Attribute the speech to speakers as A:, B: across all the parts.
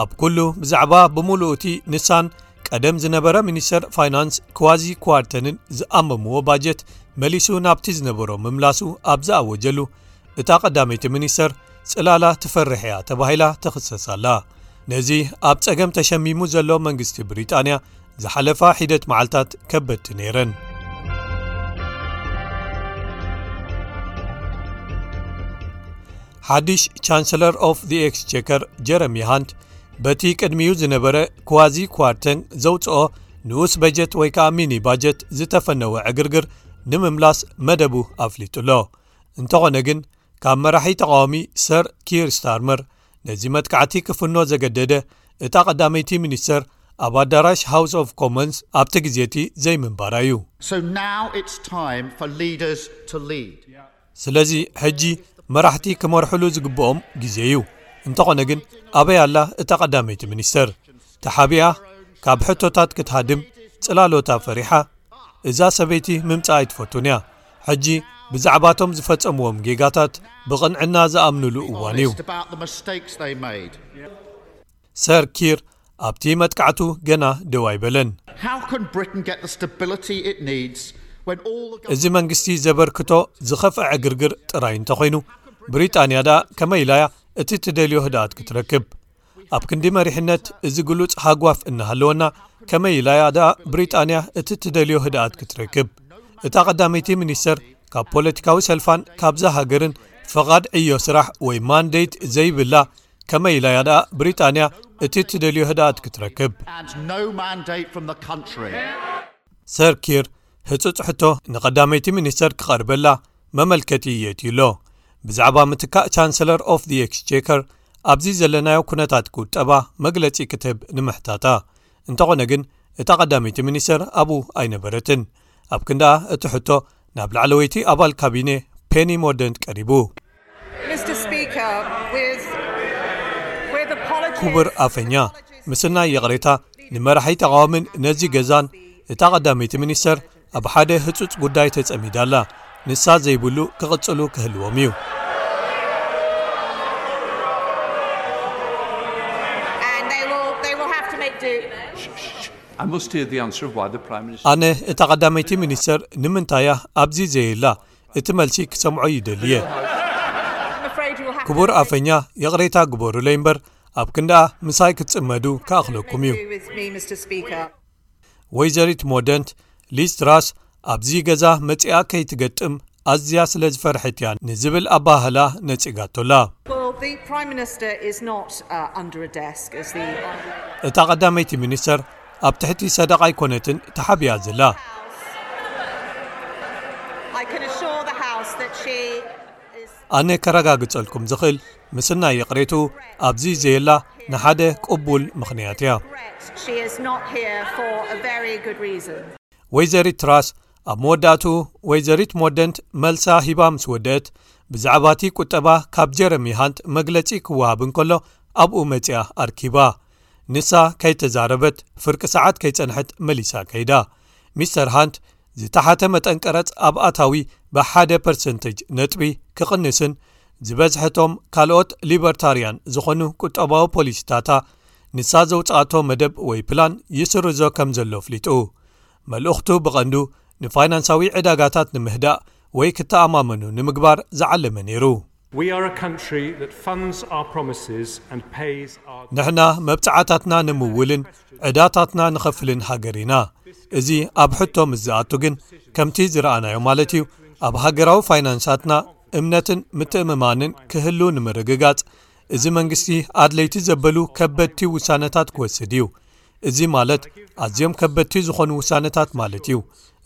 A: ኣብ ኩሉ ብዛዕባ ብምሉኡ እቲ ንሳን ቀደም ዝነበረ ሚኒስተር ፋይናንስ ክዋዚ ክዋርተንን ዝኣመምዎ ባጀት መሊሱ ናብቲ ዝነበሮ ምምላሱ ኣብ ዝኣወጀሉ እታ ቀዳመይቲ ሚኒስተር ጽላላ ትፈርሕ እያ ተባሂላ ተኽሰስ ኣላ ነዚ ኣብ ጸገም ተሸሚሙ ዘሎ መንግስቲ ብሪጣንያ ዝሓለፋ ሒደት መዓልትታት ከበድቲ ነይረን ሓድሽ ቻንስለር ኦፍ ዘ ኤክስቸከር ጀረሚ ሃንት በቲ ቅድሚኡ ዝነበረ ክዋዚ ኳርተንግ ዘውጽኦ ንኡስ በጀት ወይ ከኣ ሚኒ ባጀት ዝተፈነወ ዕግርግር ንምምላስ መደቡ ኣፍሊጡ ኣሎ እንተኾነ ግን ካብ መራሒ ተቃዋሚ ሰር ኪር ስታርመር ነዚ መጥካዕቲ ክፍኖ ዘገደደ እታ ቀዳመይቲ ሚኒስተር ኣብ ኣዳራሽ ሃውስ ኦፍ ኮመንስ ኣብቲ ግዜ እቲ ዘይምንባራ እዩ ስለዚ ሕጂ መራሕቲ ክመርሕሉ ዝግብኦም ግዜ እዩ እንተኾነ ግን ኣበይ ኣላ እታ ቀዳመይቲ ሚኒስተር ተሓቢኣ ካብ ሕቶታት ክትሃድም ጽላሎታ ፈሪሓ እዛ ሰበይቲ ምምጻእ ኣይትፈቱን እያ ሕጂ ብዛዕባቶም ዝፈጸምዎም ጌጋታት ብቕንዕና ዝኣምንሉ እዋን እዩ ሰር ኪር ኣብቲ መጥቃዕቱ ገና ደው ኣይበለን። እዚ መንግስቲ ዘበርክቶ ዝኸፍኣ ዕግርግር ጥራይ እንተኾይኑ፣ ብሪጣንያ ደኣ ከመይ ኢላ እያ እቲ ትደልዮ ህድኣት ክትረክብ? ኣብ ክንዲ መሪሕነት እዚ ግሉጽ ሃጓፍ እናሃለወና፣ ከመይ ኢላ እያ ደኣ ብሪጣንያ እቲ ትደልዮ ህድኣት ክትረክብ? እታ ቀዳመይቲ ሚኒስተር ካብ ፖለቲካዊ ሰልፋን ካብዛ ሃገርን ፍቓድ ዕዮ ስራሕ ወይ ማንደይት ዘይብላ ከመይ ኢላ እያ ደኣ ብሪጣንያ እቲ እትደልዮ ህድኣት ክትረክብ? ሰር ኪር ህጹጽ ሕቶ ንቀዳመይቲ ሚኒስተር ክቐርበላ መመልከቲ የእትዩ'ሎ። ብዛዕባ ምትካእ ቻንሰለር ኦፍ ዚ ኤክስቼከር ኣብዚ ዘለናዮ ኩነታት ቁጠባ መግለጺ ክትህብ ንምሕታታ። እንተኾነ ግን እታ ቀዳመይቲ ሚኒስተር ኣብኡ ኣይነበረትን። ኣብ ክንድኣ እቲ ሕቶ ናብ ላዕለወይቲ ኣባል ካቢኔ ፔኒ ሞርደንት ቀሪቡ። ኩቡር ኣፈኛ ምስናይ ይቕሬታ ንመራሒ ተቓዋሚን ነዚ ገዛን እታ ቐዳመይቲ ሚኒስተር ኣብ ሓደ ህጹጽ ጉዳይ ተጸሚዳ ኣላ ንሳ ዘይብሉ ክቕጽሉ ክህልዎም እዩ ኣነ እታ ቐዳመይቲ ሚኒስተር ንምንታያ ኣብዚ ዘየላ እቲ መልሲ ክሰምዖ ይደሊየ ክቡር ኣፈኛ ይቕሬታ ግበሩለይ እምበር ኣብ ክንደኣ ምሳይ ክትጽመዱ ክኣኽለኩም እዩ ወይዘሪት ሞደንት ሊስትራስ ኣብዚ ገዛ መጺኣ ከይትገጥም ኣዝያ ስለ ዝፈርሐት እያ ንዝብል ኣባህላ ነጺጋቶላ እታ ቐዳመይቲ ሚኒስተር ኣብ ትሕቲ ሰደቓ ኣይኮነትን ተሓቢኣ ዘላ። ኣነ ከረጋግጸልኩም ዝኽእል ምስናይ ይቕሬትኡ ኣብዚ ዘየላ ንሓደ ቅቡል ምኽንያት እያ። ወይዘሪት ትራስ ኣብ መወዳእትኡ ወይዘሪት ሞደንት መልሳ ሂባ ምስ ወደእት ብዛዕባቲ ቁጠባ ካብ ጀረሚ ሃንት መግለጺ ክወሃብ እንከሎ ኣብኡ መጺኣ ኣርኪባ። ንሳ ከይተዛረበት ፍርቂ ሰዓት ከይጸንሐት መሊሳ ከይዳ። ሚስተር ሃንት ዝተሓተ መጠን ቀረጽ ኣብ ኣታዊ ብሓደ ፐርሰንተጅ ነጥቢ ክቕንስን ዝበዝሐ'ቶም ካልኦት ሊበርታርያን ዝኾኑ ቁጠባዊ ፖሊሲታታ ንሳ ዘውጽኣቶ መደብ ወይ ፕላን ይስርዞ ከም ዘሎ ኣፍሊጡ። መልእኽቱ ብቐንዱ ንፋይናንሳዊ ዕዳጋታት ንምህዳእ ወይ ክተኣማመኑ ንምግባር ዝዓለመ ነይሩ። ንሕና መብጽዓታትና ንምውልን ዕዳታትና ንኸፍልን ሃገር ኢና። እዚ ኣብ ሕቶ ምስ ዝኣቱ ግን ከምቲ ዝረኣናዮ ማለት እዩ ኣብ ሃገራዊ ፋይናንሳትና እምነትን ምትእምማንን ክህሉ ንምርግጋጽ እዚ መንግስቲ ኣድለይቲ ዘበሉ ከበድቲ ውሳነታት ክወስድ እዩ። እዚ ማለት ኣዝዮም ከበድቲ ዝኾኑ ውሳነታት ማለት እዩ።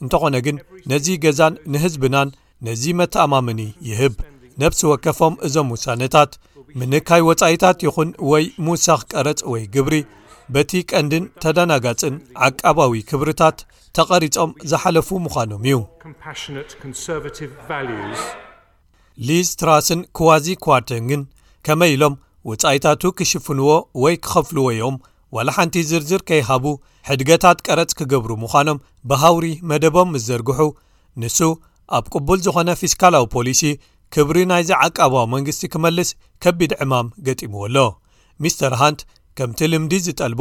A: እንተኾነ ግን ነዚ ገዛን ንህዝብናን ነዚ መተኣማምኒ ይህብ ነብሲ ወከፎም እዞም ውሳነታት ምንካይ ወጻኢታት ይኹን ወይ ምውሳኽ ቀረጽ ወይ ግብሪ በቲ ቀንድን ተዳናጋጽን ዓቃባዊ ክብርታት ተቐሪጾም ዝሓለፉ ምዃኖም እዩ ሊዝ ትራስን ክዋዚ ኳርተንግን ከመይ ኢሎም ወጻኢታቱ ክሽፍንዎ ወይ ክኸፍልዎ እዮም ዋላ ሓንቲ ዝርዝር ከይሃቡ ሕድገታት ቀረጽ ክገብሩ ምዃኖም ብሃውሪ መደቦም ምስ ዘርግሑ፣ ንሱ ኣብ ቅቡል ዝኾነ ፊስካላዊ ፖሊሲ ክብሪ ናይዚ ዓቃባዊ መንግስቲ ክመልስ ከቢድ ዕማም ገጢምዎ ኣሎ። ሚስተር ሃንት ከምቲ ልምዲ ዝጠልቦ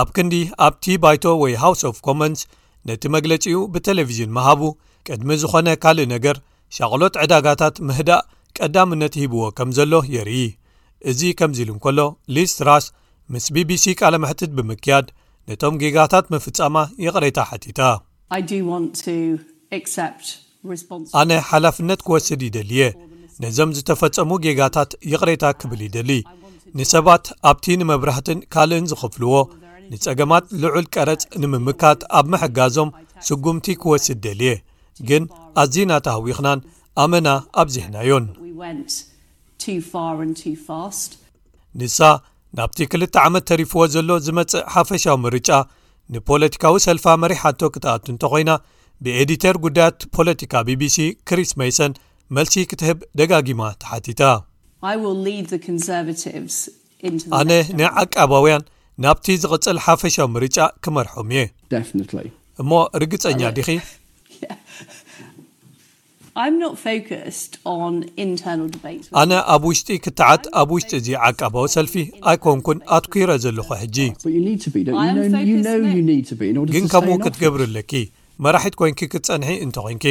A: ኣብ ክንዲ ኣብቲ ባይቶ ወይ ሃውስ ኦፍ ኮመንስ ነቲ መግለጺኡ ብተለቪዥን ምሃቡ ቅድሚ ዝኾነ ካልእ ነገር ሻቕሎት ዕዳጋታት ምህዳእ ቀዳምነት ሂብዎ ከም ዘሎ የርእይ። እዚ ከምዚ ኢሉ እንከሎ ሊዝ ትራስ ምስ ቢቢሲ ቃለ መሕትት ብምክያድ ነቶም ጌጋታት ምፍጻማ ይቕሬታ ሓቲታ። ኣነ ሓላፍነት ክወስድ ይደሊ እየ። ነዞም ዝተፈጸሙ ጌጋታት ይቕሬታ ክብል ይደሊ። ንሰባት ኣብቲ ንመብራህትን ካልእን ዝኸፍልዎ ንጸገማት ልዑል ቀረጽ ንምምካት ኣብ ምሕጋዞም ስጕምቲ ክወስድ ደልየ። ግን ኣዚና ተሃዊኽናን ኣመና ኣብዚሕናዮን። ንሳ ናብቲ ክልተ ዓመት ተሪፍዎ ዘሎ ዝመጽእ ሓፈሻዊ ምርጫ ንፖለቲካዊ ሰልፋ መሪሓቶ ክትኣቱ እንተኾይና ብኤዲተር ጉዳያት ፖለቲካ ቢቢሲ ክሪስ መይሰን መልሲ ክትህብ ደጋጊማ ተሓቲታ። ኣነ ናይ ዓቃባውያን ናብቲ ዝቕጽል ሓፈሻዊ ምርጫ ክመርሖም እየ እሞ ርግጸኛ ዲኺ ኣነ ኣብ ውሽጢ ክትዓት ኣብ ውሽጢ እዚ ዓቃባዊ ሰልፊ ኣይኮንኩን ኣትኲረ ዘለኹ ሕጂ ግን ከምኡ ክትገብሪ ኣለኪ መራሒት ኮይንኪ ክትጸንሒ እንተ ኾይንኪ።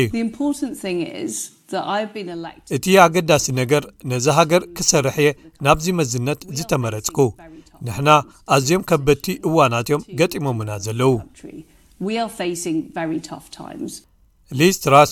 A: እቲ ኣገዳሲ ነገር ነዛ ሃገር ክሰርሕ እየ ናብዚ መዝነት ዝተመረጽኩ። ንሕና ኣዝዮም ከበድቲ እዋናት እዮም ገጢሞምና ዘለዉ። ሊዝ ትራስ